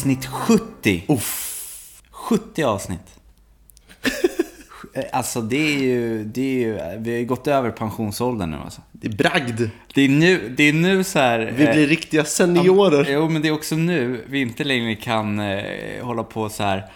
Avsnitt 70. Uff. 70 avsnitt. Alltså det är ju, det är ju, vi har ju gått över pensionsåldern nu alltså. Det är bragd. Det är nu, det är nu så här... Vi eh, blir riktiga seniorer. Jo, men det är också nu vi inte längre kan eh, hålla på så här.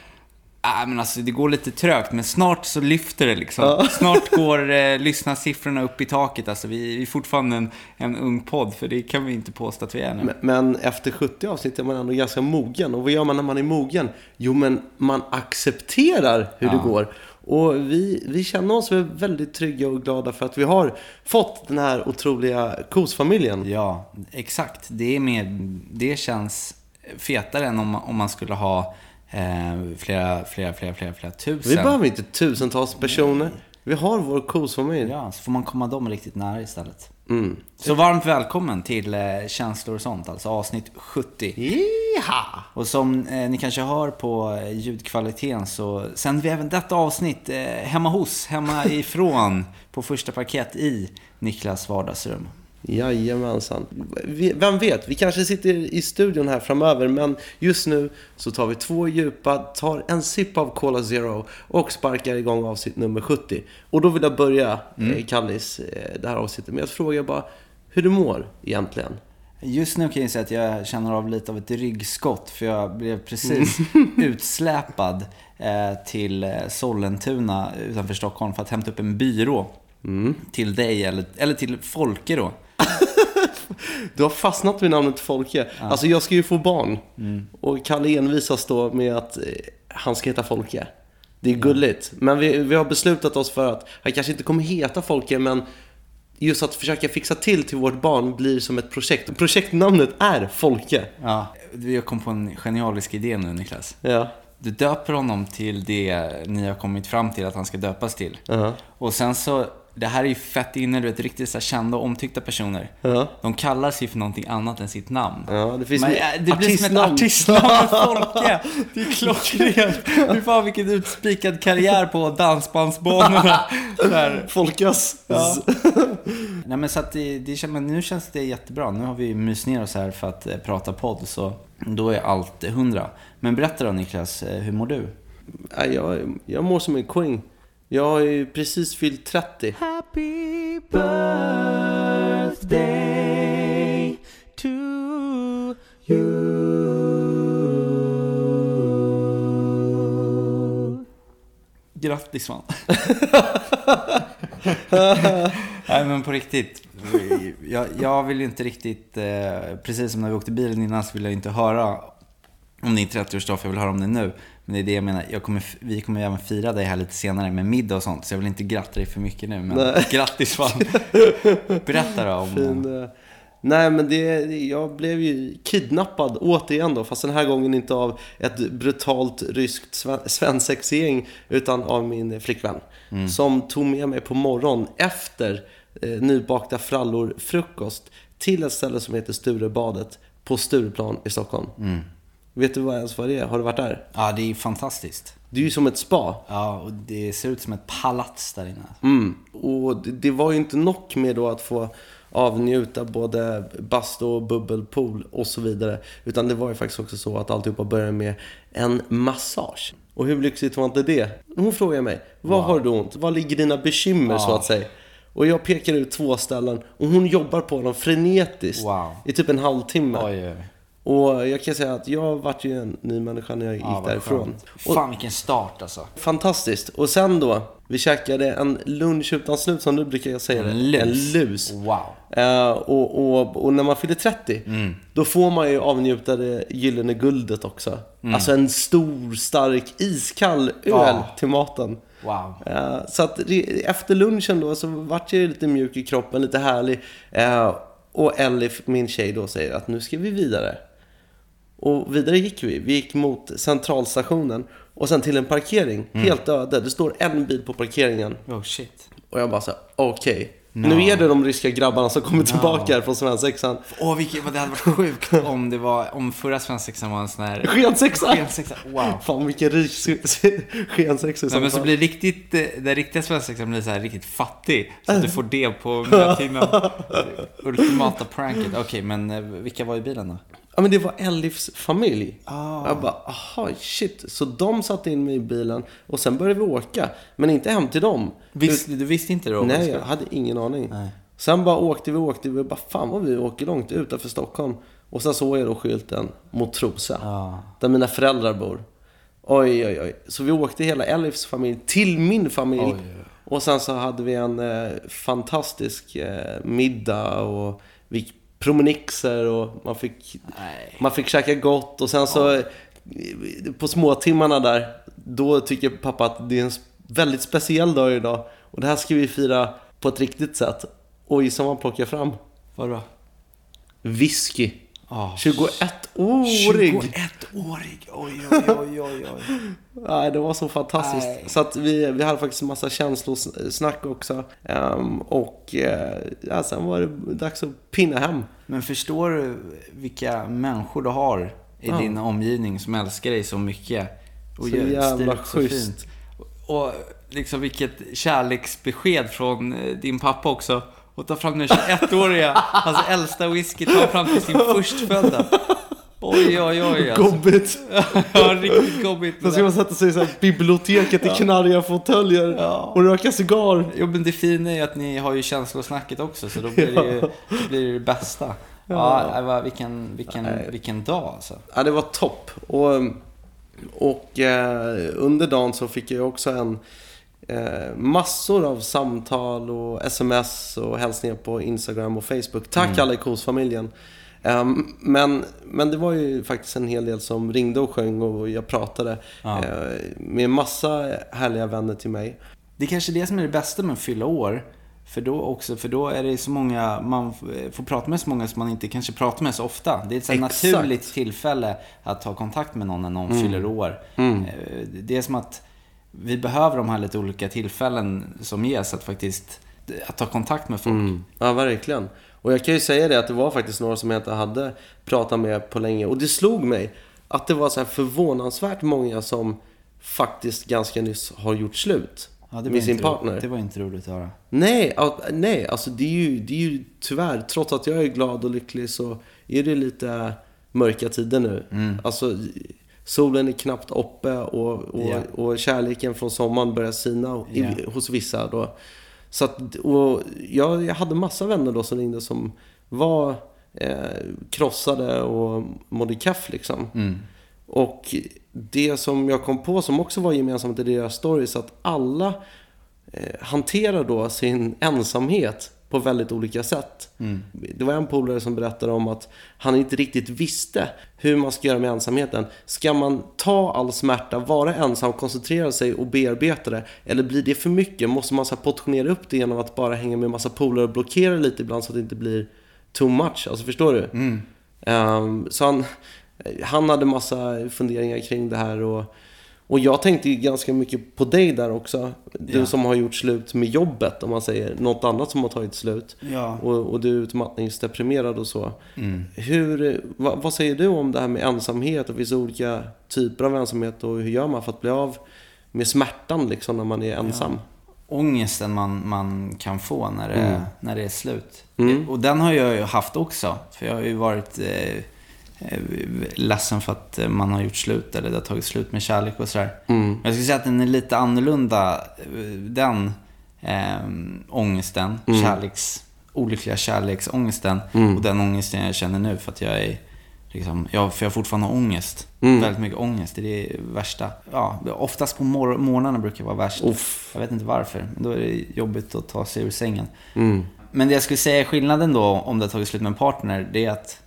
Ah, men alltså det går lite trögt, men snart så lyfter det liksom. Snart går eh, lyssnarsiffrorna upp i taket. Alltså vi, vi är fortfarande en, en ung podd, för det kan vi inte påstå att vi är nu. Men- Men efter 70 avsnitt är man ändå ganska mogen. Och vad gör man när man är mogen? Jo, men man accepterar hur det går. Och vi, vi känner oss väl väldigt trygga och glada för att vi har fått den här otroliga kosfamiljen. Ja, exakt. Det, är mer, det känns fetare än om, man- om man skulle ha flera, flera, flera, flera, flera tusen. Vi behöver inte tusentals personer. Vi har vår kosfamilj. Ja, så får man komma dem riktigt nära istället. Mm. Så varmt välkommen till eh, Känslor och sånt, alltså avsnitt 70. Jiha! Och som eh, ni kanske hör på eh, ljudkvaliteten så sänder vi även detta avsnitt eh, hemma hos, hemma ifrån, på första parkett i Niklas vardagsrum. Jajamensan. Vem vet, vi kanske sitter i studion här framöver, men just nu så tar vi två djupa, tar en sipp av Cola Zero och sparkar igång avsnitt nummer 70. Och då vill jag börja, eh, Kallis, eh, det här avsnittet med att fråga bara hur du mår egentligen. Just nu kan jag säga att jag känner av lite av ett ryggskott för jag blev precis utsläpad eh, till Sollentuna utanför Stockholm för att hämta upp en byrå. Till dig eller, eller till Folke då. Du har fastnat vid namnet Folke. Alltså jag ska ju få barn. Och Kalle envisas då med att eh, han ska heta Folke. Det är gulligt. Men vi, vi har beslutat oss för att han kanske inte kommer heta Folke, men just att försöka fixa till till vårt barn blir som ett projekt. Projektnamnet är Folke. Ja, jag kom på en genialisk idé nu Niklas. Ja. Du döper honom till det ni har kommit fram till att han ska döpas till. Ja. Och sen så, det här är ju fett inne, du vet, riktigt så kända och omtyckta personer. Ja. De kallar sig för någonting annat än sitt namn. Ja, det Men, äh, det blir som ett artistnamn. Folke. Det är klockrent. Fy fan vilken utspikad karriär på dansbandsbanorna. Folkas. Ja. Nej men så att det, det, men nu känns det jättebra. Nu har vi myst ner oss här för att eh, prata podd, så då är allt hundra. Men berätta då Niklas, eh, hur mår du? Ja, jag, jag mår som en queen. Jag har ju precis fyllt 30. Happy birthday to you. Grattis man. Nej men på riktigt. Jag, jag vill ju inte riktigt, eh, precis som när vi åkte bilen innan så vill jag inte höra om din 30-årsdag, för jag vill höra om det nu. Men det är det jag menar, jag kommer, vi kommer även fira dig här lite senare med middag och sånt, så jag vill inte gratta dig för mycket nu. Men Nej. grattis fan. Berätta då om... Fin, eh, nej, men det, jag blev ju kidnappad återigen då, fast den här gången inte av ett brutalt ryskt sven- svensexgäng, utan av min flickvän. Som tog med mig på morgon efter eh, nybakta frallor frukost till ett ställe som heter Sturebadet på Stureplan i Stockholm. Vet du vad ens vad det är? Har du varit där? Ja, det är fantastiskt. Det är ju som ett spa. Ja, och det ser ut som ett palats där inne. Mm. Och det, det var ju inte nog med då att få avnjuta både bastu och bubbelpool och så vidare. Utan det var ju faktiskt också så att alltihopa började med en massage. Och hur lyxigt var inte det? Hon frågar mig, vad har du ont? Vad ligger dina bekymmer så att säga? Och jag pekar ut två ställen och hon jobbar på dem frenetiskt Wow. i typ en halvtimme. Oj, oj. Och jag kan säga att jag vart ju en ny människa när jag gick Ja, därifrån. Och- Fan vilken start alltså. Fantastiskt. Och sen då, Vi käkade en lunch utan slut, som du brukar säga det. En lus. En lus. Wow. Eh, och, och, och när man fyller 30, då får man ju avnjuta det gyllene guldet också. Alltså en stor, stark, iskall öl Ja. till maten. Wow. Eh, så att efter lunchen då så vart jag lite mjuk i kroppen, lite härlig. Eh, och Elif, min tjej då, säger att nu ska vi vidare. Och vidare gick vi. Vi gick mot centralstationen och sen till en parkering. Helt öde. Det står en bil på parkeringen. Oh shit. Och jag bara så här, okej. Nu är det de ryska grabbarna som kommer tillbaka här från svensexan. Åh, vilket, vad det hade varit sjukt om det var, om förra svensexan var en sån här Skensexa! skensexa. Wow. Fan vilken rik skensexa Nej, men så blir riktigt, den riktiga svensexan blir så här riktigt fattig. Så att du får det på mötestimmen. Ultimata pranket. Okej, men eh, vilka var i bilen då? Ja men det var Elifs familj. Ah. Jag bara, aha shit. Så de satte in mig i bilen och sen började vi åka. Men inte hem till dem. Visst, du visste inte det då? Nej, jag hade ingen aning. Nej. Sen bara åkte vi och åkte vi bara fan vad vi åker långt utanför Stockholm. Och sen såg jag då skylten mot Trosa. Ja. Där mina föräldrar bor. Oj, oj, oj. Så vi åkte hela Elifs familj till min familj. Oj, oj. Och sen så hade vi en eh, fantastisk eh, middag och vi promenixer och man fick, Nej. man fick käka gott. Och sen så eh, på småtimmarna där, då tycker pappa att det är en väldigt speciell dag idag. Och det här ska vi fira på ett riktigt sätt. Och gissa vad man plockar fram? Vadå? Whisky. Oh, 21-årig! 21-årig! Oj, oj, oj, oj, oj. Nej, det var så fantastiskt. Nej. Så att vi, vi hade faktiskt en massa känslosnack också. Ehm, och eh, ja, sen var det dags att pinna hem. Men förstår du vilka människor du har i Ja. din omgivning som älskar dig så mycket? Och Så jävla schysst. Och liksom vilket kärleksbesked från eh, din pappa också. Och ta fram den 21-åriga, hans äldsta whisky, ta fram till sin förstfödda. Oj, oj, oj. Alltså. Gobbigt! Ja, riktigt gobbigt. Sen ska man sätta sig i så här biblioteket i knarriga fåtöljer och röka cigarr. Jo, men det fina är ju att ni har ju känslosnacket också, så då blir det ju då blir det, det bästa. Ja, det var- vilken, vilken, vilken dag alltså. Ja, det var topp. Och, och eh, under dagen så fick jag också en eh, massor av samtal och sms och hälsningar på Instagram och Facebook. Tack alla i Kos-familjen. Ehm, men, men det var ju faktiskt en hel del som ringde och sjöng och jag pratade Ja. eh, med massa härliga vänner till mig. Det är kanske det som är det bästa med att fylla år. För då också, för då är det så många, man får prata med så många som man inte kanske pratar med så ofta. Det är ett så naturligt tillfälle att ta kontakt med någon när någon fyller år. Eh, Det är som att vi behöver de här lite olika tillfällen som ges att faktiskt att ta kontakt med folk. Ja, verkligen. Och jag kan ju säga det att det var faktiskt några som jag inte hade pratat med på länge. Och det slog mig att det var så här förvånansvärt många som faktiskt ganska nyss har gjort slut Ja, med sin ro- partner. Det var inte roligt att höra. Nej, nej, alltså det är, ju, det är ju tyvärr, trots att jag är glad och lycklig så är det lite mörka tider nu. Mm. Alltså, solen är knappt uppe och, och, Ja. och kärleken från sommaren börjar sina i, Ja. hos vissa. Då. Så att, och jag, jag hade massa vänner då som ringde som var eh, krossade och mådde kaff liksom. Mm. Och det som jag kom på som också var gemensamt i deras stories att alla eh, hanterar då sin ensamhet på väldigt olika sätt. Det var en polare som berättade om att han inte riktigt visste hur man ska göra med ensamheten. Ska man ta all smärta, vara ensam, koncentrera sig och bearbeta det? Eller blir det för mycket? Måste man så portionera upp det genom att bara hänga med massa polare och blockera lite ibland så att det inte blir too much? Alltså förstår du? Ehm, så han, han hade massa funderingar kring det här och, och jag tänkte ju ganska mycket på dig där också. Du Ja. som har gjort slut med jobbet om man säger. Något annat som har tagit slut. Ja. Och, och du är utmattningsdeprimerad och så. Mm. Hur, vad, vad säger du om det här med ensamhet? Det finns olika typer av ensamhet och hur gör man för att bli av med smärtan liksom när man är ensam? ångesten man, man kan få när det, Mm. när det är slut. Och den har jag ju haft också. För jag har ju varit eh, ledsen för att eh, man har gjort slut eller det har tagit slut med kärlek och sådär. Mm. Men jag skulle säga att den är lite annorlunda, eh, den eh, ångesten, kärleks, olyckliga kärleksångesten och den ångesten jag känner nu för att jag är Liksom. Jag, för jag har fortfarande ångest. Väldigt mycket ångest. Det är det värsta. Ja, oftast på mor- morgnarna brukar vara värst. Uff. Jag vet inte varför. Men då är det jobbigt att ta sig ur sängen. Mm. Men det jag skulle säga är skillnaden då, om det har tagit slut med en partner, det är att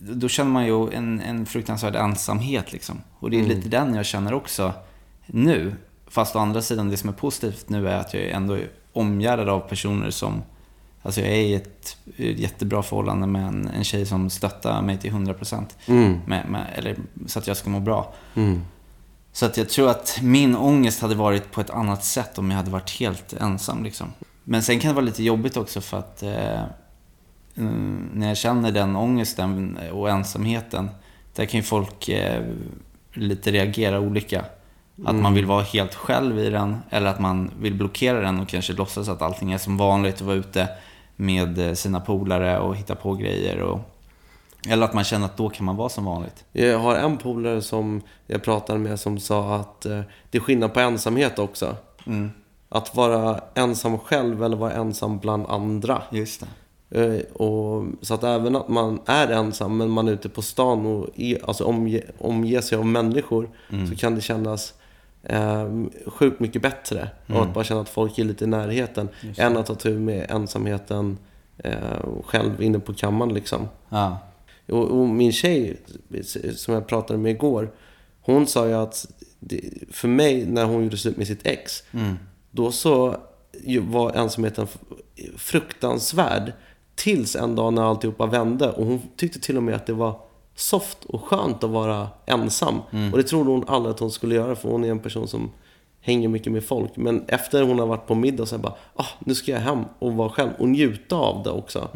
då känner man ju en, en fruktansvärd ensamhet liksom. Och det är lite den jag känner också nu. Fast å andra sidan, det som är positivt nu är att jag ändå är omgärdad av personer som... Alltså jag är i ett jättebra förhållande med en, en tjej som stöttar mig till 100%. Mm. Med, med, eller så att jag ska må bra. Så att jag tror att min ångest hade varit på ett annat sätt om jag hade varit helt ensam. Liksom. Men sen kan det vara lite jobbigt också för att eh, mm, när jag känner den ångesten och ensamheten, där kan ju folk eh, lite reagera olika. Att man vill vara helt själv i den, eller att man vill blockera den och kanske låtsas att allting är som vanligt och vara ute med eh, sina polare och hitta på grejer. Och, eller att man känner att då kan man vara som vanligt. Jag har en polare som jag pratade med som sa att eh, det är skillnad på ensamhet också. Mm. Att vara ensam själv eller vara ensam bland andra. Just det. Eh, och, så att även att man är ensam men man är ute på stan och är, alltså omge, omger sig av människor så kan det kännas eh, sjukt mycket bättre. Och att bara känna att folk är lite i närheten. Än att ta tur med ensamheten eh, själv inne på kammaren liksom. Ja. Och, och min tjej, som jag pratade med igår, hon sa ju att det, för mig, när hon gjorde slut med sitt ex, då så var ensamheten fruktansvärd. Tills en dag när alltihopa vände. Och hon tyckte till och med att det var soft och skönt att vara ensam. Och det trodde hon aldrig att hon skulle göra, för hon är en person som hänger mycket med folk. Men efter hon har varit på middag så bara, ah, nu ska jag hem och vara själv och njuta av det också.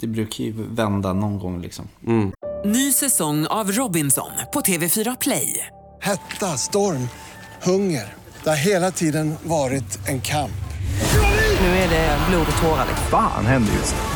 Det brukar ju vända någon gång liksom. Ny säsong av Robinson på TV4 Play. Hetta, storm, hunger. Det har hela tiden varit en kamp. Nu är det blod och tårar. Fan händer just nu.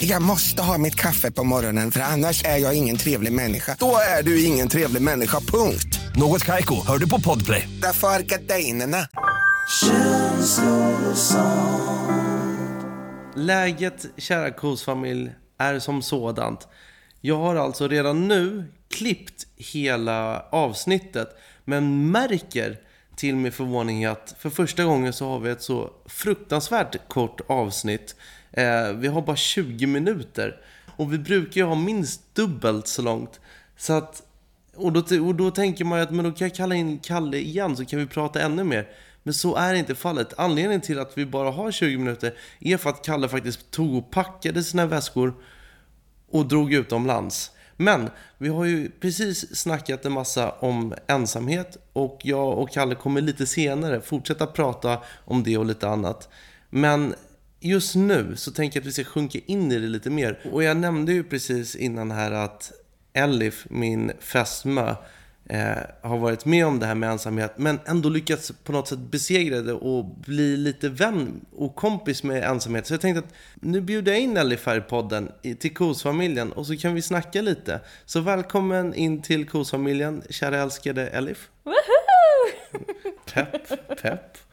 Jag måste ha mitt kaffe på morgonen för annars är jag ingen trevlig människa. Då är du ingen trevlig människa, punkt. Något Kaiko, hör du på Podplay. Därför är gardinerna. Läget, kära kosfamilj, är som sådant. Jag har alltså redan nu klippt hela avsnittet, men märker till min förvåning att för första gången så har vi ett så fruktansvärt kort avsnitt. Eh, vi har bara 20 minuter och vi brukar ju ha minst dubbelt så långt. Så att, och, då, och då tänker man ju att men då kan jag kalla in Kalle igen så kan vi prata ännu mer. Men så är inte fallet. Anledningen till att vi bara har 20 minuter är för att Kalle faktiskt tog och packade sina väskor och drog utomlands. Men vi har ju precis snackat en massa om ensamhet och jag och Kalle kommer lite senare fortsätta prata om det och lite annat. Men just nu så tänker jag att vi ska sjunka in i det lite mer. Och jag nämnde ju precis innan här att Elif, min fästmö, eh, har varit med om det här med ensamhet men ändå lyckats på något sätt besegra det och bli lite vän och kompis med ensamhet. Så jag tänkte att nu bjuder jag in Elif här i podden till Kosfamiljen och så kan vi snacka lite. Så välkommen in till Kosfamiljen, kära älskade Elif. Pepp, pepp.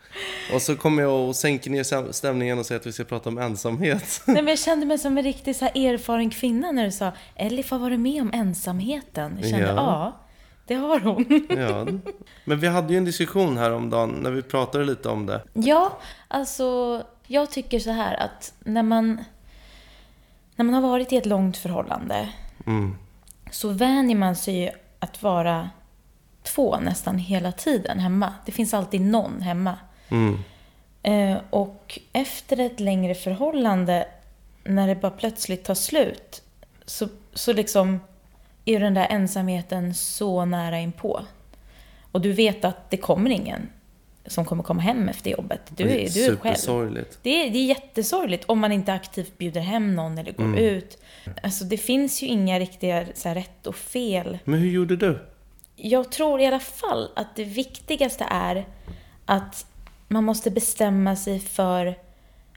Och så kommer jag och sänker ner stäm- stämningen och säger att vi ska prata om ensamhet. Nej, men jag kände mig som en riktigt så erfaren kvinna när du sa Elif har varit med om ensamheten. Jag kände, Ja. ja, det har hon. Ja. Men vi hade ju en diskussion här om dagen när vi pratade lite om det. Ja, alltså jag tycker så här att när man, när man har varit i ett långt förhållande så vänjer man sig ju att vara två nästan hela tiden hemma. Det finns alltid någon hemma. Eh, och efter ett längre förhållande, när det bara plötsligt tar slut, så, så liksom är den där ensamheten så nära inpå. Och du vet att det kommer ingen som kommer komma hem efter jobbet. Du Det är, är du är själv. Det är, det är jättesorgligt om man inte aktivt bjuder hem någon eller går Mm. ut. Alltså det finns ju inga riktiga så här, rätt och fel. Men hur gjorde du? Jag tror i alla fall att det viktigaste är att man måste bestämma sig för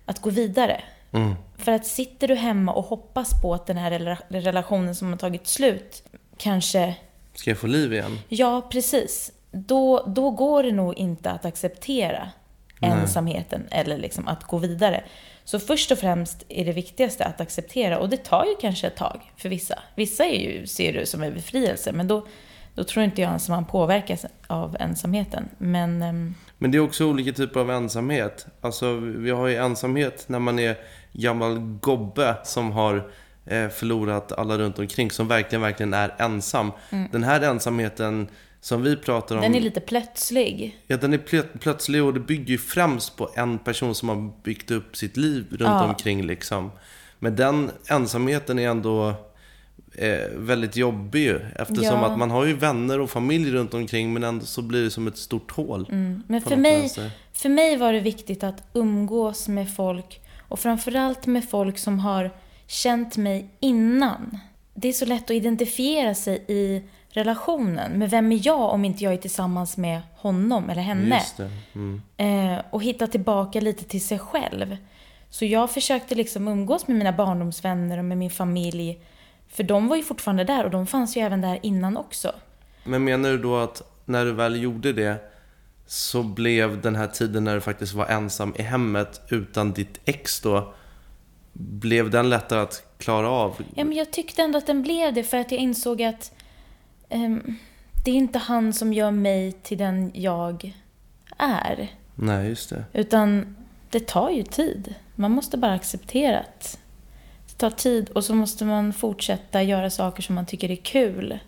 att gå vidare. Mm. För att sitter du hemma och hoppas på att den här rela- relationen som har tagit slut kanske Ska jag få liv igen? Ja, precis. Då, då går det nog inte att acceptera Nej. ensamheten eller liksom att gå vidare. Så först och främst är det viktigaste att acceptera och det tar ju kanske ett tag för vissa. Vissa är ju, ser det som en befrielse men då, då tror inte jag ens man påverkas av ensamheten. Men ehm, Men det är också olika typer av ensamhet. Alltså, vi har ju ensamhet när man är gammal gobbe som har eh, förlorat alla runt omkring, som verkligen, verkligen är ensam. Mm. Den här ensamheten som vi pratar om, den är lite plötslig. ja, den är plö- plötslig och det bygger ju främst på en person som har byggt upp sitt liv runt Ja. omkring. Liksom. Men den ensamheten är ändå eh, väldigt jobbig ju. Eftersom Ja. att man har ju vänner och familj runt omkring men ändå så blir det som ett stort hål. Mm. Men för mig, vänster. för mig var det viktigt att umgås med folk och framförallt med folk som har känt mig innan. Det är så lätt att identifiera sig i relationen. Men vem är jag om inte jag är tillsammans med honom eller henne? Mm. Eh, och hitta tillbaka lite till sig själv. Så jag försökte liksom umgås med mina barndomsvänner och med min familj. För de var ju fortfarande där och de fanns ju även där innan också. Men menar du då att när du väl gjorde det så blev den här tiden när du faktiskt var ensam i hemmet utan ditt ex då, blev den lättare att klara av? Ja, men jag tyckte ändå att den blev det för att jag insåg att ehm, det är inte han som gör mig till den jag är. Nej, just det. Utan det tar ju tid. Man måste bara acceptera att tar tid och så måste man fortsätta göra saker som man tycker är kul.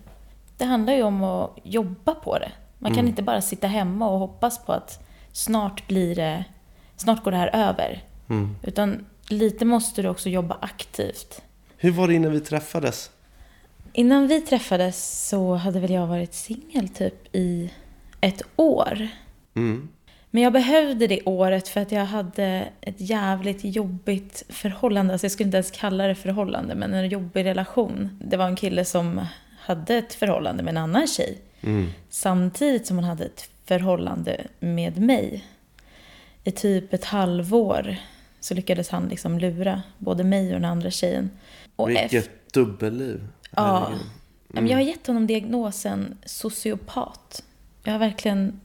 Det handlar ju om att jobba på det. Man kan Mm. inte bara sitta hemma och hoppas på att snart blir det, snart går det här över. Mm. Utan lite måste du också jobba aktivt. Hur var det innan vi träffades? Innan vi träffades så hade väl jag varit singel typ i ett år. Mm. Men jag behövde det året för att jag hade ett jävligt jobbigt förhållande. Alltså jag skulle inte ens kalla det förhållande, men en jobbig relation. Det var en kille som hade ett förhållande med en annan tjej. Mm. Samtidigt som han hade ett förhållande med mig. I typ ett halvår så lyckades han liksom lura både mig och den andra tjejen. Och Vilket dubbelliv. Ja. Men Jag har gett honom diagnosen sociopat. Jag har verkligen...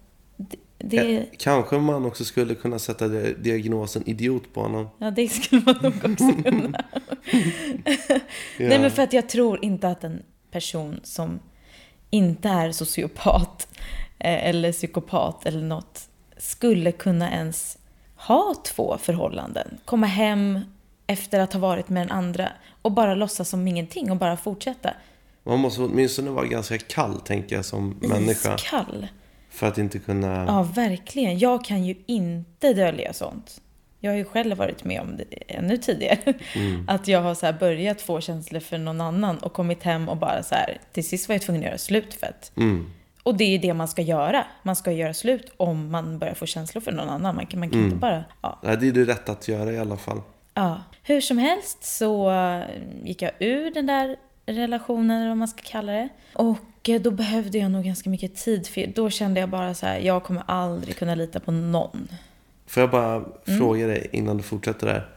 Det, Kanske man också skulle kunna sätta di- diagnosen idiot på honom. ja, det skulle man nog också kunna. Nej, men för att jag tror inte att en person som inte är sociopat eh, eller psykopat eller något skulle kunna ens ha två förhållanden. Komma hem efter att ha varit med den andra och bara låtsas som ingenting och bara fortsätta. Man måste åtminstone vara ganska kall, tänker jag, som människa. Iskall. För att inte kunna... Ja, verkligen. Jag kan ju inte dölja sånt. Jag har ju själv varit med om det ännu tidigare. Mm. Att jag har så börjat få känslor för någon annan och kommit hem och bara så här, till sist var jag tvungen att göra slut för att Mm. och det är ju det man ska göra. Man ska göra slut om man börjar få känslor för någon annan. Man kan, man kan Mm. inte bara... Ja. Nej, det är det rätt att göra i alla fall. ja. Hur som helst så gick jag ur den där relationen, eller vad man ska kalla det. Och eh, då behövde jag nog ganska mycket tid. För då kände jag bara så här, jag kommer aldrig kunna lita på någon. Får jag bara Mm. fråga dig innan du fortsätter där.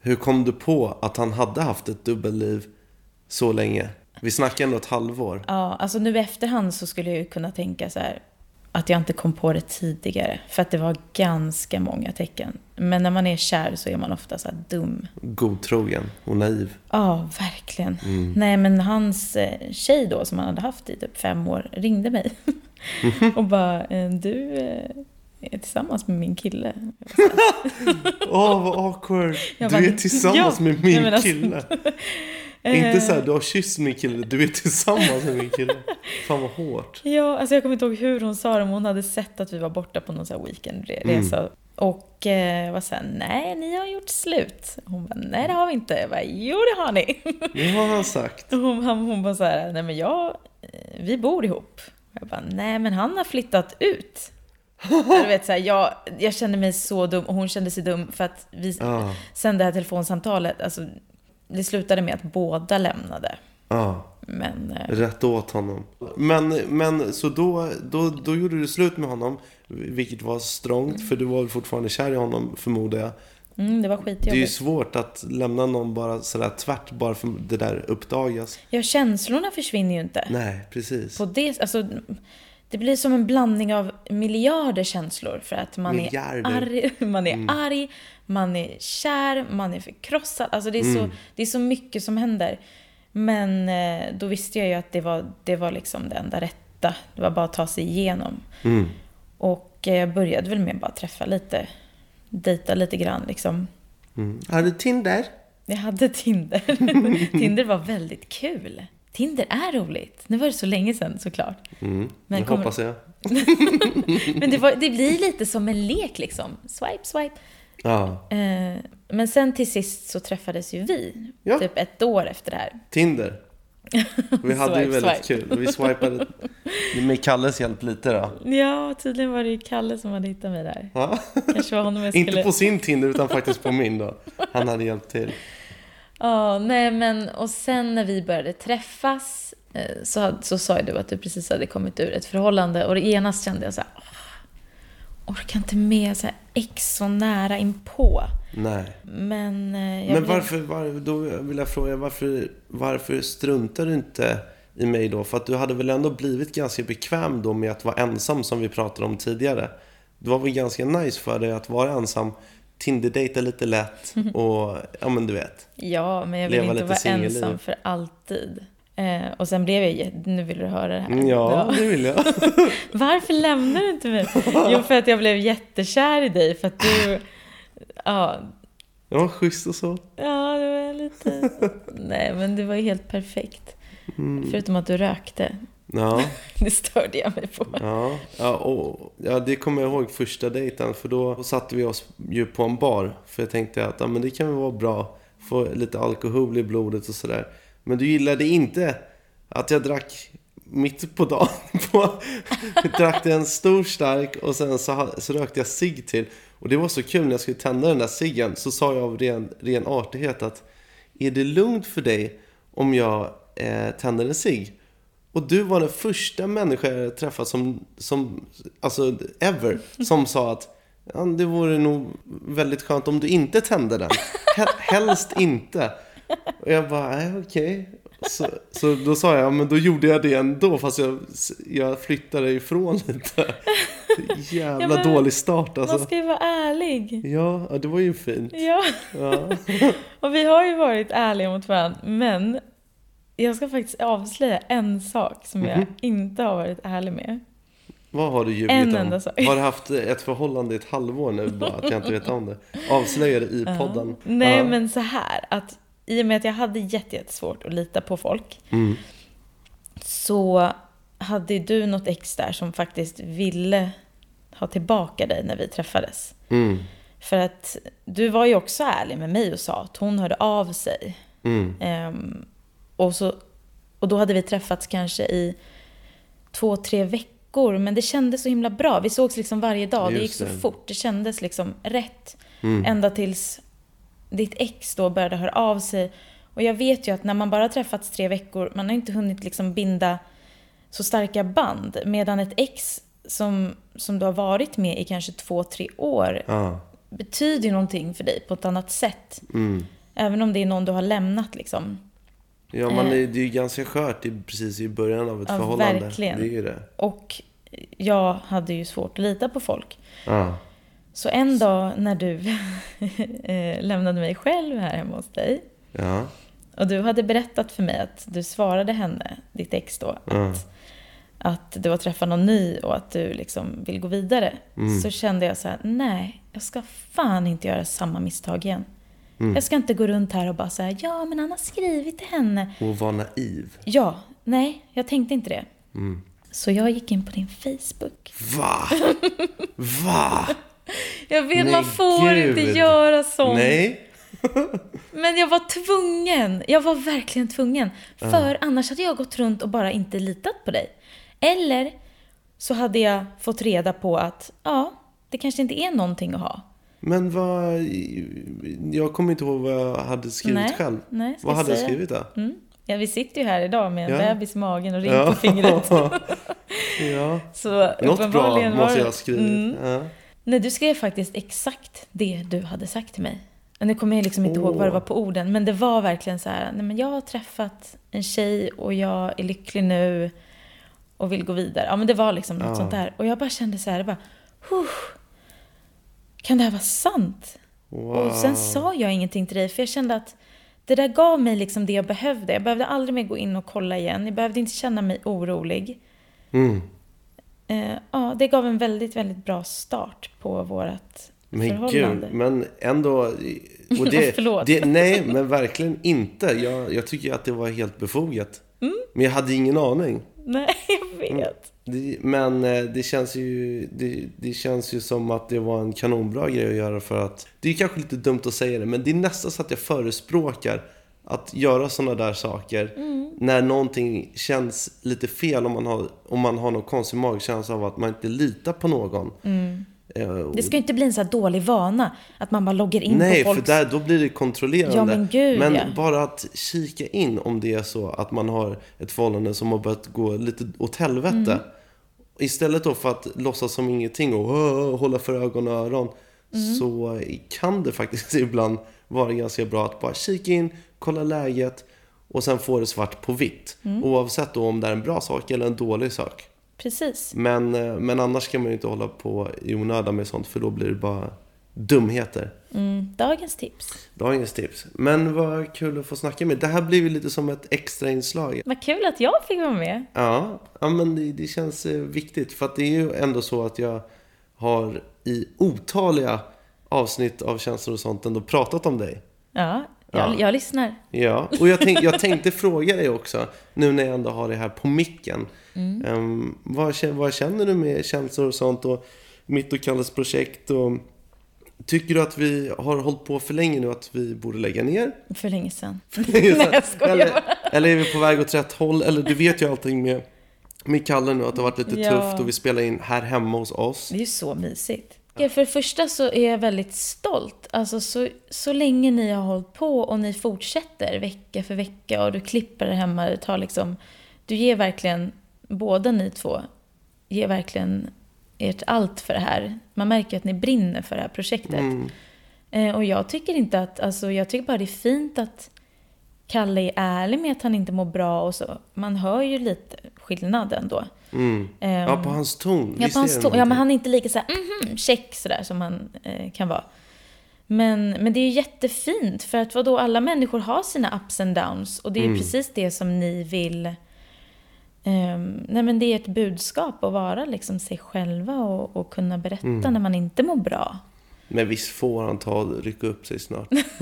Hur kom du på att han hade haft ett dubbelliv så länge? Vi snackar ändå ett halvår. Ja, alltså nu i efterhand så skulle jag ju kunna tänka så här att jag inte kom på det tidigare. För att det var ganska många tecken. Men när man är kär så är man ofta så dum. Godtrogen och naiv. Ja, verkligen. Mm. Nej, men hans eh, tjej då, som han hade haft i typ fem år, ringde mig. och bara, eh, du eh, är tillsammans med min kille. Åh, vad awkward. Jag Du bara, är tillsammans ja. med min alltså- kille. Inte så här, du har kysst min kille, du är tillsammans med min kille. Fan vad hårt. Ja, alltså jag kommer inte ihåg hur hon sa det, men hon hade sett att vi var borta på någon så här weekendresa. Mm. Och eh, var såhär, nej, ni har gjort slut. Hon bara, nej det har vi inte. Jag bara, jo det har ni. Det har han sagt. Och hon, han- hon bara såhär, nej men jag, eh, vi bor ihop. Jag bara, nej men han har flyttat ut. Du vet, så här, jag, jag kände mig så dum och hon kände sig dum för att vi, Ja. sen det här telefonsamtalet, alltså, det slutade med att båda lämnade. Ja, Men eh, rätt åt honom. Men, men så då, då, då gjorde du slut med honom. Vilket var strångt, för du var fortfarande kär i honom förmodar jag. mm, det var Det är ju skitjobbigt. svårt att lämna någon bara sådär tvärt bara för det där uppdagas. Ja, känslorna försvinner ju inte. Nej, precis. På det, alltså, det blir som en blandning av miljarder känslor. För att man Miljarder. är arg, man är Mm. arg, man är kär, man är förkrossad. Alltså det är, så, Mm. det är så mycket som händer. Men eh, då visste jag ju att det var, det var liksom det enda rätta. Det var bara att ta sig igenom. Mm. Och eh, jag började väl med att bara träffa lite, dejta lite grann liksom. Mm. Har du Tinder? Jag hade Tinder. Tinder var väldigt kul. Tinder är roligt. Nu var det så länge sedan såklart. Mm. Men kommer- hoppas jag. Men det, var, det blir lite som en lek liksom. Swipe, swipe. Ja. Eh, men sen till sist så träffades ju vi. Ja. Typ ett år efter det här. Tinder. Vi hade ju Swipe, väldigt swipe. kul. Vi swipade med Kalles hjälp lite då. Ja, tydligen var det ju Kalle som hade hittat mig där. Ja. Kanske var honom jag Inte skulle... på sin Tinder utan faktiskt på min då. Han hade hjälpt till. Ja, nej men och sen när vi började träffas eh, så, så sa ju du att du precis hade kommit ur ett förhållande och genast kände jag så här, "Åh, orkar inte med så här ex så nära inpå. Nej. Men eh, jag Men varför, var, då vill jag fråga, varför, varför struntar du inte i mig då? För att du hade väl ändå blivit ganska bekväm då med att vara ensam som vi pratade om tidigare. Det var väl ganska nice för dig att vara ensam, Tinder-dejta lite lätt och, ja men du vet. Ja, men jag vill inte vara singelliv. ensam för alltid. Eh, och sen blev jag nu vill du höra det här. Mm, Ja, det vill jag. Varför lämnar du inte mig? Jo, för att jag blev jättekär i dig. För att du... Ja, Det var schysst och så. ja det var lite... Nej, men det var ju helt perfekt. Mm. Förutom att du rökte. Ja. Det störde jag mig på. Ja, ja, och, ja, det kommer jag ihåg första dejten. För då satte vi oss ju på en bar. För jag tänkte att ja, men det kan väl vara bra. Få lite alkohol i blodet och sådär. Men du gillade inte att jag drack mitt på dagen. På, drack en stor stark och sen så, så rökte jag cigg till. Och det var så kul när jag skulle tända den där ciggen. Så sa jag av ren, ren artighet att är det lugnt för dig om jag eh, tänder en cigg? Och du var den första människa jag träffat som, som alltså ever, som sa att ja, det vore nog väldigt skönt om du inte tände den. Helst inte. Och jag bara, nej okej. Så, så då sa jag, ja, men då gjorde jag det ändå fast jag, jag flyttade ifrån lite. Jävla Ja, men dålig start alltså. Man ska ju vara ärlig. Ja, det var ju fint. Ja. Ja. Och vi har ju varit ärliga mot varandra. Men jag ska faktiskt avslöja en sak som jag Mhm. inte har varit ärlig med. Vad har du ljugit En om? enda sak. Har du haft ett förhållande i ett halvår nu bara att jag inte vet om det? Avslöja det i podden. Nej, Ja. men så här att i och med att jag hade jätte- jättesvårt att lita på folk Mm. så hade du något ex där som faktiskt ville ha tillbaka dig när vi träffades. Mm. För att du var ju också ärlig med mig och sa att hon hörde av sig. Mm. Ehm, och, så, och då hade vi träffats kanske i två, tre veckor. Men det kändes så himla bra. Vi sågs liksom varje dag. Det gick Just så det. fort. Det kändes liksom rätt. Mm. Ända tills ditt ex då började höra av sig. Och jag vet ju att när man bara träffats tre veckor, man har inte hunnit liksom binda så starka band. Medan ett ex som, som du har varit med i kanske två, tre år Ja. betyder ju någonting för dig på ett annat sätt. Mm. Även om det är någon du har lämnat liksom. Ja, man Eh. är, det är ju ganska skört i, precis i början av ett Ja, förhållande. verkligen. Det är ju det. Och jag hade ju svårt att lita på folk. Ja. Så en dag när du eh, lämnade mig själv här hemma hos dig Ja. och du hade berättat för mig att du svarade henne, ditt ex då, att, att du har träffat någon ny och att du liksom vill gå vidare. Mm. Så kände jag så här, nej, jag ska fan inte göra samma misstag igen. Mm. Jag ska inte gå runt här och bara säga, ja men han har skrivit till henne. Och vara naiv. Ja, nej, jag tänkte inte det. Mm. Så jag gick in på din Facebook. Va? Va? Jag vet, Nej, man får gud. inte göra sånt. Nej. Men jag var tvungen. Jag var verkligen tvungen. För annars hade jag gått runt och bara inte litat på dig. Eller så hade jag fått reda på att ja, det kanske inte är någonting att ha. Men vad... Jag kommer inte ihåg vad jag hade skrivit Nej, själv. nej, vad jag hade jag säga? skrivit då? Mm. Ja, vi sitter ju här idag med en Ja. bebis i magen och ring Ja. på fingret. ja. Så Något bra måste jag ha skrivit. Mm. Ja. Nej, du skrev faktiskt exakt det du hade sagt till mig. Och Nu kommer jag liksom inte ihåg vad det var på orden, men det var verkligen så här, nej men jag har träffat en tjej och jag är lycklig nu och vill gå vidare. Ja men det var liksom något Ja. sånt där. Och jag bara kände så här, bara, "Huh, kan det här vara sant? Och sen sa jag ingenting till dig, för jag kände att det där gav mig liksom det jag behövde. Jag behövde aldrig mer gå in och kolla igen. Jag behövde inte känna mig orolig. Mm. Eh, ja, det gav en väldigt, väldigt bra start på vårt Men gud, men ändå... Och det. Det, nej, men verkligen inte. Jag, jag tycker att det var helt befogat. Mm. Men jag hade ingen aning. Nej, jag vet. Det, men eh, det känns, ju, det, det känns ju som att det var en kanonbra grej att göra för att... Det är kanske lite dumt att säga det, men det är nästan så att jag förespråkar att göra sådana där saker Mm. när någonting känns lite fel om man har, om man har någon konstig magkänsla av att man inte litar på någon. Eh, Mm. Det ska ju inte bli en så här dålig vana att man bara loggar in Nej, på för folks... där, då blir det kontrollerande. Ja, men gud, Men ja. bara att kika in om det är så att man har ett förhållande som har börjat gå lite åt helvete. Mm. Istället då för att låtsas som ingenting och hålla för ögon och öron. Mm. Så kan det faktiskt ibland vara ganska bra att bara kika in, kolla läget och sen få det svart på vitt. Mm. Oavsett då om det är en bra sak eller en dålig sak. Precis. Men, eh, men annars kan man ju inte hålla på i onödan med sånt för då blir det bara dumheter. Mm, dagens tips. Dagens tips. Men vad kul att få snacka med. Det här blir ju lite som ett extra inslag. Vad kul att jag fick vara med. Ja, ja men det, det känns eh, viktigt. För att det är ju ändå så att jag har i otaliga avsnitt av känslor och sånt ändå pratat om dig. Ja, jag, Ja. jag lyssnar. Ja, och jag, tänk, jag tänkte fråga dig också, nu när jag ändå har det här på micken. Mm. Ehm, vad, vad känner du med känslor och sånt och mitt och Kalles projekt? Och, tycker du att vi har hållit på för länge nu att vi borde lägga ner? För länge sedan. Nej, jag eller, bara. eller är vi på väg åt rätt håll? Eller du vet ju allting med, med Kalle nu, att det har varit lite Ja. tufft och vi spelar in här hemma hos oss. Det är ju så mysigt. Okej, För det första så är jag väldigt stolt. Alltså så, så länge ni har hållit på och ni fortsätter vecka för vecka och du klipper det hemma. Du, tar liksom, du ger verkligen, båda ni två, ger verkligen ert allt för det här. Man märker att ni brinner för det här projektet. Eh, och jag tycker inte att, alltså jag tycker bara det är fint att Kalle är ärlig med att han inte mår bra och så. Man hör ju lite skillnaden då. Mm. Ehm, Ja, på hans ton. Ja, på hans ton. Ja, men han är inte lika så här, mhm, check sådär som han eh, kan vara. Men, men det är ju jättefint för att vadå, alla människor har sina ups and downs och det är Mm. precis det som ni vill. ehm, nej men det är ett budskap att vara liksom sig själva och, och kunna berätta Mm. när man inte mår bra. Men visst får han ta rycka upp sig snart.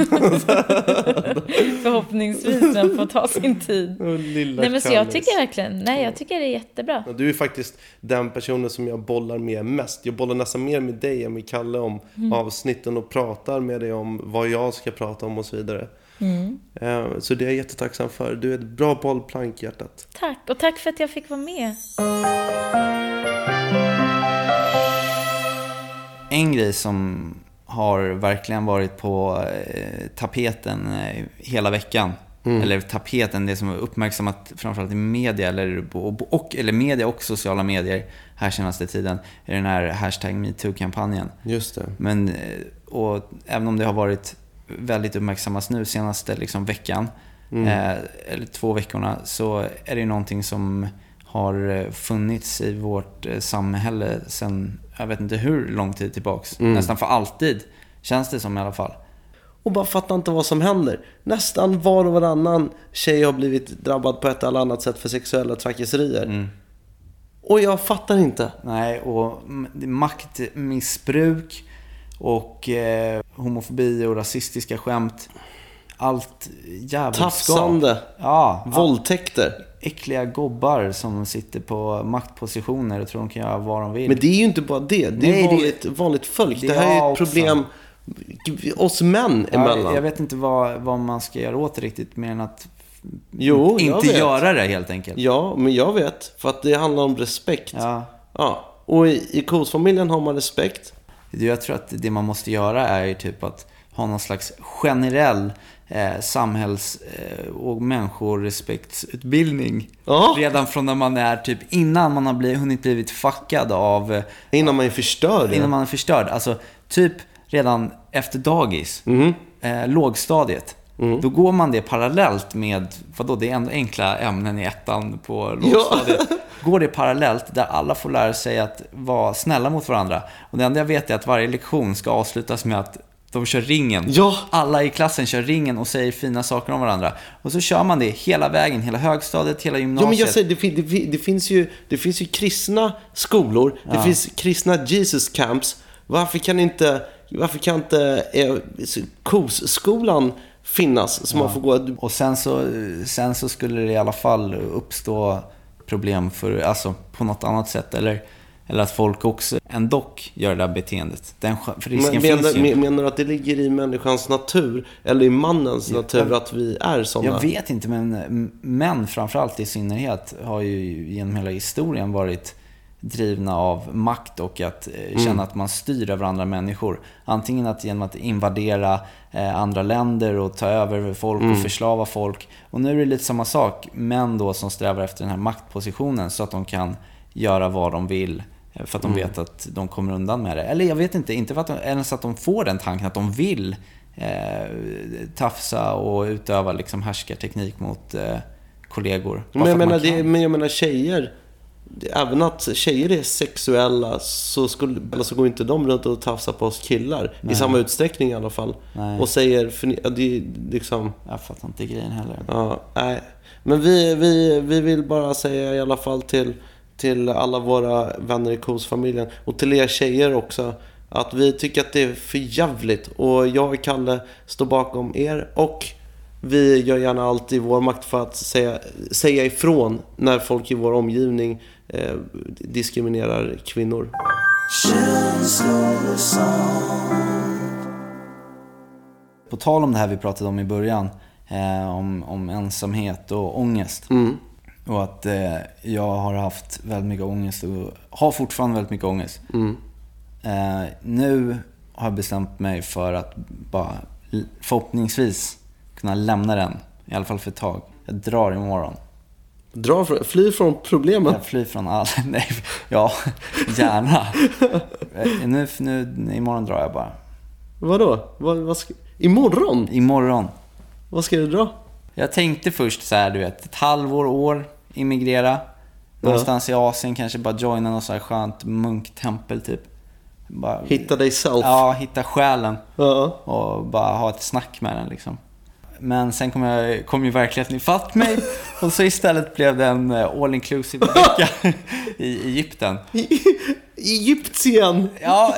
Förhoppningsvis han får ta sin tid. Lilla Nej men så jag tycker verkligen, nej jag tycker det är jättebra. Du är faktiskt den personen som jag bollar med mest. Jag bollar nästan mer med dig än med Kalle om Mm. avsnitten och pratar med dig om vad jag ska prata om och så vidare. Mm. Eh, Så det är jag jättetacksam för. Du är ett bra bollplank, hjärtat. Tack, och tack för att jag fick vara med. En grej som har verkligen varit på eh, tapeten eh, hela veckan. Mm. Eller tapeten, det som är uppmärksammat framförallt i media, eller, och, och, eller media och sociala medier här senaste tiden, är den här hashtag metoo-kampanjen. Just det. Men, eh, och även om det har varit väldigt uppmärksammat nu senaste liksom, veckan, Mm. eh, eller två veckorna, så är det någonting som har eh, funnits i vårt eh, samhälle sedan, jag vet inte hur lång tid tillbaks. Mm. Nästan för alltid, känns det som i alla fall. Och bara fattar inte vad som händer. Nästan var och varannan tjej har blivit drabbad på ett eller annat sätt för sexuella trakasserier. Mm. Och jag fattar inte. Nej, och maktmissbruk och eh, homofobi och rasistiska skämt. Allt jävelskap. Tafsande. Ja. Våldtäkter. Äckliga gobbar som sitter på maktpositioner och tror de kan göra vad de vill. Men det är ju inte bara det. Det är Nej, det- vanligt, vanligt folk. Det, det här är ett också. problem oss män emellan. Ja, jag vet inte vad, vad man ska göra åt det riktigt, mer än att Jo, inte göra det helt enkelt. Ja, men jag vet. För att det handlar om respekt. Ja. Ja, och i, i kosfamiljen har man respekt. Jag tror att det man måste göra är ju typ att ha någon slags generell eh, samhälls eh, och människorespektsutbildning. Ja. Redan från när man är typ innan man har blivit, hunnit blivit fuckad av... eh, Innan man är förstörd. Innan man är förstörd. Alltså typ redan efter dagis. Mhm. Eh, lågstadiet. Mm. Då går man det parallellt med, vadå, det är ändå enkla ämnen i ettan på lågstadiet. Går det parallellt där alla får lära sig att vara snälla mot varandra. Och det enda jag vet är att varje lektion ska avslutas med att de kör ringen. Ja. Alla i klassen kör ringen och säger fina saker om varandra. Och så kör man det hela vägen, hela högstadiet, hela Ja, gymnasiet. men jag säger, det, fin- det, fin- det, finns ju, det finns ju kristna skolor, det Ja. finns kristna Jesus camps. Varför kan inte, varför kan inte eh, KOS-skolan finnas? Så man får gå... Och sen så, sen så skulle det i alla fall uppstå problem för, alltså på något annat sätt. Eller, eller att folk också ändå gör det där beteendet. Den risken Men, finns menar, ju. men- menar du att det ligger i människans natur? Eller i mannens natur att vi är sådana? Jag vet inte, men män framförallt i synnerhet har ju genom hela historien varit drivna av makt och att eh, Mm. känna att man styr över andra människor. Antingen att genom att invadera eh, andra länder och ta över folk Mm. och förslava folk. Och nu är det lite samma sak, män då som strävar efter den här maktpositionen så att de kan göra vad de vill. Eh, För att de Mm. vet att de kommer undan med det. Eller jag vet inte, inte för att de, ens att de får den tanken att de vill eh, tafsa och utöva liksom härskarteknik mot eh, kollegor. Men jag, menar, det, men jag menar tjejer, även att tjejer är sexuella så, skulle, eller så går inte de runt och tafsar på oss killar. Nej. I samma utsträckning i alla fall. Nej. Och säger, för, det liksom... Jag fattar inte grejen heller. Ja, nej. Men vi, vi, vi vill bara säga i alla fall till, till alla våra vänner i KOS-familjen och till er tjejer också att vi tycker att det är för jävligt och jag och Kalle står bakom er och vi gör gärna allt i vår makt för att säga, säga ifrån när folk i vår omgivning eh, diskriminerar kvinnor. På tal om det här vi pratade om i början, eh, om, om ensamhet och ångest. Mm. Och att eh, jag har haft väldigt mycket ångest och har fortfarande väldigt mycket ångest. Mm. Eh, nu har jag bestämt mig för att bara förhoppningsvis kunna lämna den. I alla fall för ett tag. Jag drar imorgon. Dra från, fly från problemen. Jag flyr från alla... Nej, ja, gärna. Eh, nu, nu, imorgon drar jag bara. Vadå? Vad, vad ska, imorgon? Imorgon. Vad ska du dra? Jag tänkte först så här, du vet, ett halvår, år, immigrera. Någonstans i Asien, kanske bara joina något så här skönt munktempel typ. Bara, Hitta dig själv. Ja, hitta själen. Och bara ha ett snack med den liksom. Men sen kom, jag, kom ju verkligheten ifatt mig och så istället blev det en eh, all inclusive vecka i Egypten. Egyptien! Ja,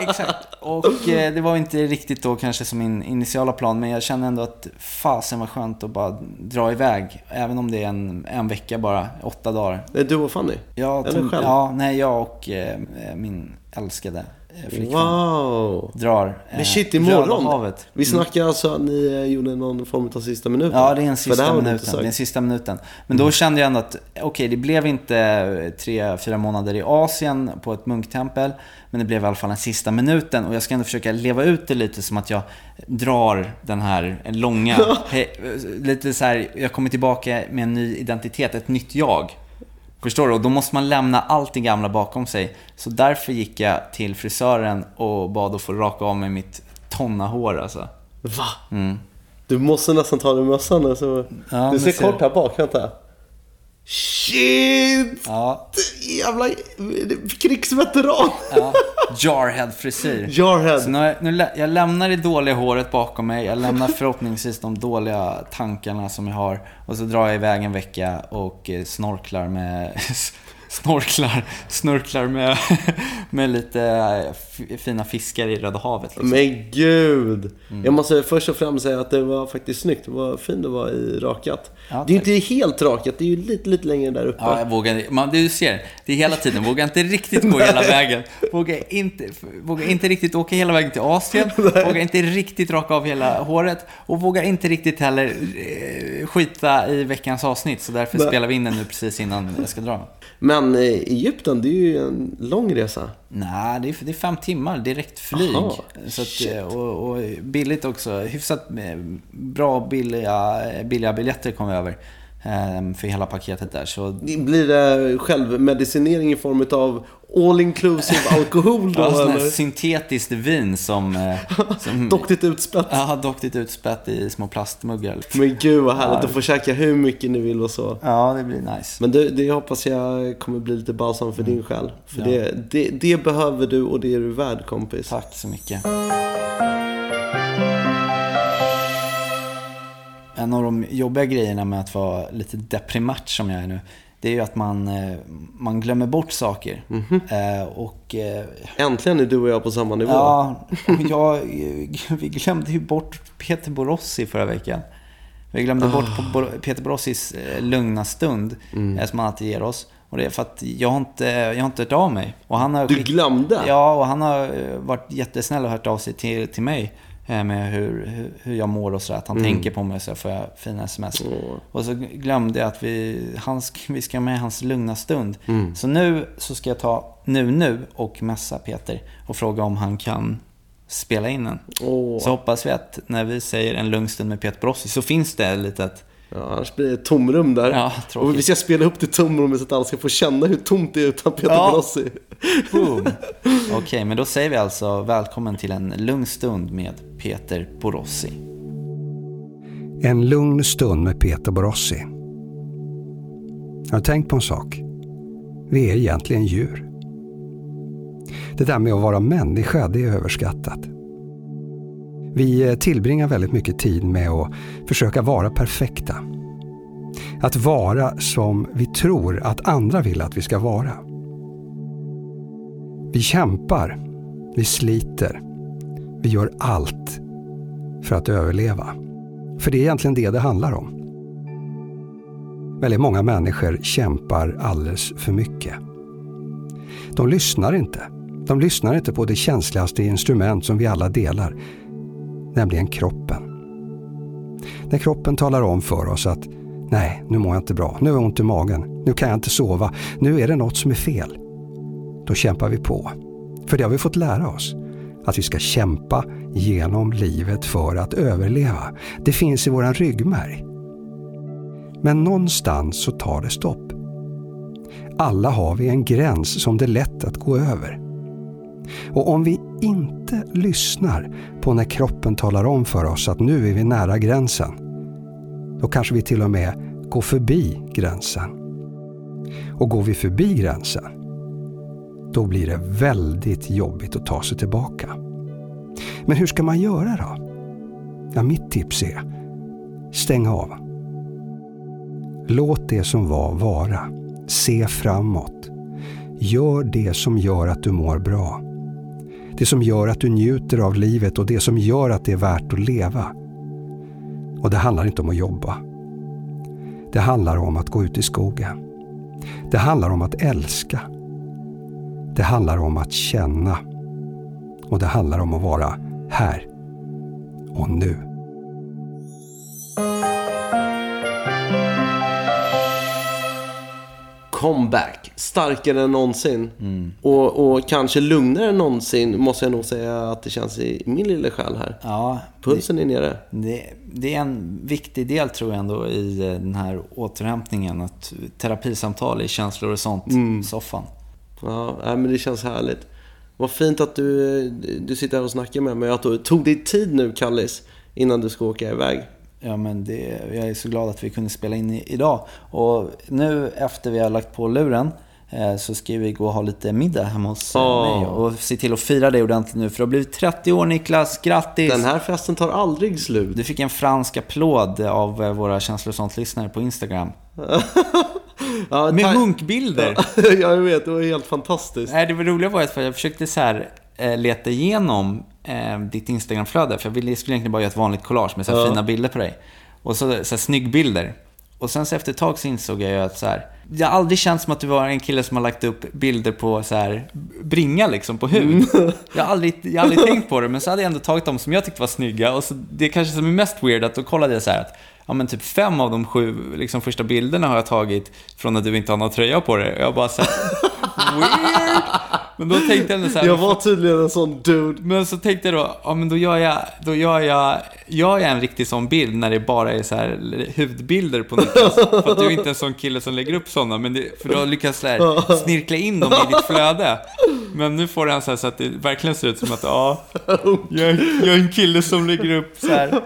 exakt. Och eh, det var inte riktigt då kanske som min initiala plan, men jag kände ändå att fasen var skönt att bara dra iväg. Även om det är en, en vecka bara, åtta dagar. Är du och Fanny? Jag Eller själv? Ja, nej, jag och eh, min älskade eh, flickvän Wow! drar eh, Men shit, Röda imorgon? havet. Vi Mm. snackar alltså att ni eh, gjorde någon form av sista minuten? Ja, det är en sista minuten. Det är en sista minuten. Men då kände jag ändå att, okej, det blev inte tre, fyra månader i Asien på ett munktempel. Men det blev i alla fall en sista minuten. Och jag ska ändå försöka leva ut det lite som att jag drar den här långa... lite så här, jag kommer tillbaka med en ny identitet, ett nytt jag. Förstår du? Och då måste man lämna allt det gamla bakom sig. Så därför gick jag till frisören och bad att få raka av mig mitt tonnahår alltså. Va? Mm. Du måste nästan ta dig mössan alltså. Ja, du ser ser- kort här bak, vänta. Shit! Ja, Jävla krigsveteran! Ja, Jarhead-frisyr. Jarhead. Så nu, jag- nu, jag lämnar det dåliga håret bakom mig. Jag lämnar förhoppningsvis de dåliga tankarna som jag har. Och så drar jag iväg en vecka och eh, snorklar med... Snorklar, snurklar med, med lite eh, fina fiskar i Röda havet. Liksom. Men gud! Mm. Jag måste först och främst säga att det var faktiskt snyggt. Vad fin du var i rakat. Ja, det är ju inte helt rakat, det är ju lite, lite längre där uppe. Ja, jag vågar man, Du ser, det är hela tiden. Vågar inte riktigt gå hela vägen. Vågar inte, vågar inte riktigt åka hela vägen till Asien. Vågar inte riktigt raka av hela håret. Och vågar inte riktigt heller eh, skita i veckans avsnitt, så därför Nej. spelar vi in den nu precis innan jag ska dra. Men eh, Egypten, det är ju en lång resa. Nej, det är, det är fem timmar direktflyg. Aha, så att, shit. och, och billigt också. Hyfsat eh, bra billiga, billiga biljetter kom vi över. Eh, För hela paketet där. Så Blir det självmedicinering i form av all inclusive alkohol då? Ja, eller? syntetiskt vin som... eh, som Doktigt utspätt. Ja, doktigt utspätt i små plastmuggar. Men gud vad härligt Ja. att få käka hur mycket ni vill och så. Ja, det blir nice. Men det, det hoppas jag kommer bli lite balsam för din själ. För Mm. Ja. det, det, det behöver du och det är du värd kompis. Tack så mycket. En av de jobbiga grejerna med att vara lite deprimat som jag är nu, det är ju att man, eh, man glömmer bort saker. Mhm. Eh, Och eh, Äntligen är du och jag på samma nivå. Ja, och jag, vi glömde ju bort Peter Borossi förra veckan. Vi glömde bort Ah. Bor- Peter Borossis lugna stund Mm. som han alltid ger oss. Och det är för att jag har inte, jag har inte hört av mig. Och han har Du glömde? Ja, och han har varit jättesnäll och hört av sig till, till mig med hur, hur, jag mår och sådär. Att han Mm. tänker på mig så får jag fina sms. Åh. Och så glömde jag att vi, han, vi ska med hans lugna stund. Mm. Så nu så ska jag ta nu nu och messa Peter och fråga om han kan spela in den. Åh. Så hoppas vi att när vi säger en lugn stund med Peter Borossi så finns det ett litet... Ja, annars blir det ett tomrum där. Ja, och vi ska spela upp det tomrummet så att alla ska få känna hur tomt det är utan Peter Ja. Borossi. Boom! Okej, men då säger vi alltså välkommen till en lugn stund med Peter Borossi. En lugn stund med Peter Borossi. Jag har tänkt på en sak. Vi är egentligen djur. Det där med att vara människa, det är överskattat. Vi eh, tillbringar väldigt mycket tid med att försöka vara perfekta. Att vara som vi tror att andra vill att vi ska vara. Vi kämpar, vi sliter, vi gör allt för att överleva. För det är egentligen det det handlar om. Väldigt många människor kämpar alldeles för mycket. De lyssnar inte. De lyssnar inte på det känsligaste instrument som vi alla delar, nämligen kroppen. När kroppen talar om för oss att nej, nu mår jag inte bra, nu har jag ont i magen, nu kan jag inte sova, nu är det något som är fel. Då kämpar vi på. För det har vi fått lära oss. Att vi ska kämpa genom livet för att överleva. Det finns i våran ryggmärg. Men någonstans så tar det stopp. Alla har vi en gräns som det är lätt att gå över. Och om vi inte lyssnar på när kroppen talar om för oss att nu är vi nära gränsen, då kanske vi till och med går förbi gränsen. Och går vi förbi gränsen, då blir det väldigt jobbigt att ta sig tillbaka. Men hur ska man göra då? Ja, mitt tips är stäng av. Låt det som var vara. Se framåt. Gör det som gör att du mår bra. Det som gör att du njuter av livet och det som gör att det är värt att leva. Och det handlar inte om att jobba. Det handlar om att gå ut i skogen. Det handlar om att älska. Det handlar om att känna. Och det handlar om att vara här och nu. Comeback. Starkare än någonsin. Mm. Och, och kanske lugnare än någonsin måste jag nog säga att det känns i min lilla själ här. Ja, Pulsen är nere. Det, det är en viktig del tror jag ändå i eh, den här återhämtningen. Att terapisamtal i känslor och sånt, Mm. Ja, men det känns härligt. Vad fint att du, du sitter här och snackar med mig. Att du tog dig tid nu, Kallis, innan du ska åka iväg. Ja, men det, jag är så glad att vi kunde spela in i, idag. Och nu efter vi har lagt på luren eh, så ska vi gå och ha lite middag hemma hos Åh. mig. Och se till att fira det ordentligt nu. För det har blivit 30 år Niklas, grattis! Den här festen tar aldrig slut. Du fick en fransk applåd av eh, våra känslor sånt-lyssnare på Instagram. Ja, Med munkbilder! Ja, jag vet, det var helt fantastiskt. Nej, det var roliga var att jag försökte så här, eh, leta igenom eh, ditt Instagramflöde. För jag ville, jag skulle egentligen bara göra ett vanligt collage med så här Ja. fina bilder på dig. Och så, så här, snyggbilder. Och sen så efter ett tag så insåg jag ju att så här, jag har aldrig känt som att du var en kille som har lagt upp bilder på så här, bringa liksom på hud. Jag har, aldrig, jag har aldrig tänkt på det, men så hade jag ändå tagit dem som jag tyckte var snygga. Och så, det kanske som är mest weird, att då kollade jag så här att ja men typ fem av de sju liksom, första bilderna har jag tagit från att du inte har någon tröja på dig. Jag bara så här, weird. Men då tänkte jag så här, Jag var tydligen en sån dude. men så tänkte jag då, ja men då gör jag, då gör jag, gör jag en riktig sån bild när det bara är så här hudbilder på Niklas. För att du är inte en sån kille som lägger upp sådana, men det, för lyckas jag så här snirkla in dem i ditt flöde. Men nu får du en så här så att det verkligen ser ut som att, ja, jag, är- jag är en kille som lägger upp så här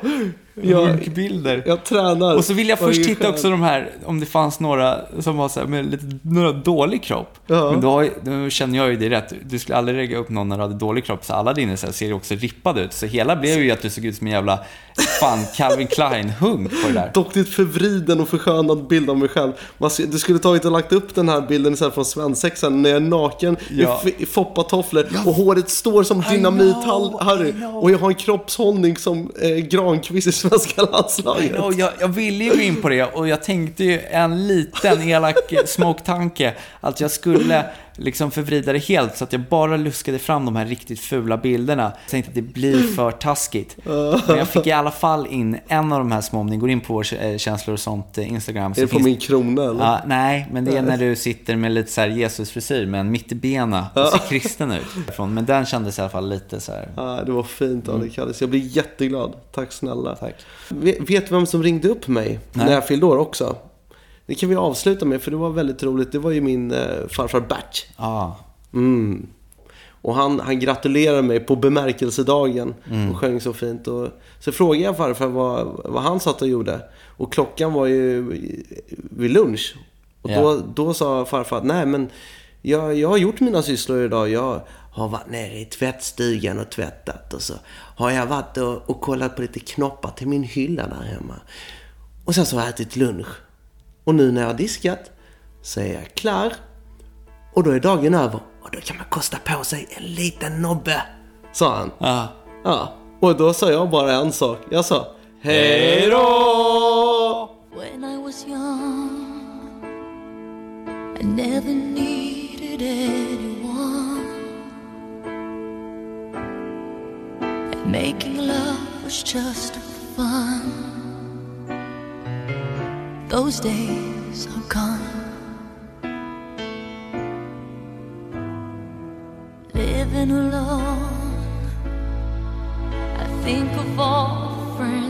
Jag- runkbilder. Jag tränar. Och så vill jag först titta också de här, om det fanns några som var så här, med lite, några dålig kropp. Ja. Men då, då känner jag ju det rätt. Du skulle aldrig lägga upp någon när du hade dålig kropp, så alla dina så här ser ju också rippade ut. Så hela blev ju att du såg ut som en jävla, fan, Calvin Klein-hunk på det där. Dock det är ett förvriden och förskönad bild av mig själv. Du skulle tagit och lagt upp den här bilden här från svensexan när jag är naken Ja. i, foppatofflor och håret står som dynamit Harry. Och jag har en kroppshållning som eh, Granqvist i svenska landslaget. Jag, jag ville ju gå in på det och jag tänkte ju en liten elak smoke-tanke att jag skulle liksom förvrida det helt så att jag bara luskade fram de här riktigt fula bilderna. Jag tänkte att det blir för taskigt. Men jag fick i alla fall in en av de här små, om ni går in på vår eh, känslor och sånt eh, Instagram. Är det på min krona eller? Ja, nej, men det är när du sitter med lite så här Jesus-frisyr med en mittbena och ser kristen ut. Men den kändes i alla fall lite så här. Ja, det var fint av dig Kallis. Jag blir jätteglad. Tack snälla. Tack. Vet vet du vem som ringde upp mig Nej. när jag fyllde år också? Det kan vi avsluta med för det var väldigt roligt. Det var ju min eh, farfar Bert. Ja, Mm. Och han, han gratulerade mig på bemärkelsedagen och sjöng så fint. Och, så frågade jag farfar vad, vad han satt och gjorde. Och klockan var ju vid lunch. Och Ja. då, då sa farfar att nej men jag, jag har gjort mina sysslor idag. Jag har varit nere i tvättstugan och tvättat. Och så har jag varit och, och kollat på lite knoppar till min hylla där hemma. Och sen så har jag ätit lunch. Och nu när jag har diskat så är jag klar. Och då är dagen över och då kan man kosta på sig en liten nobbe. Sa han. ja. Ja. Och då sa jag bara en sak. Jag sa Hej då! When I was young, I never needed anyone. And making love was just fun. Those days are gone. Living alone, I think of all friends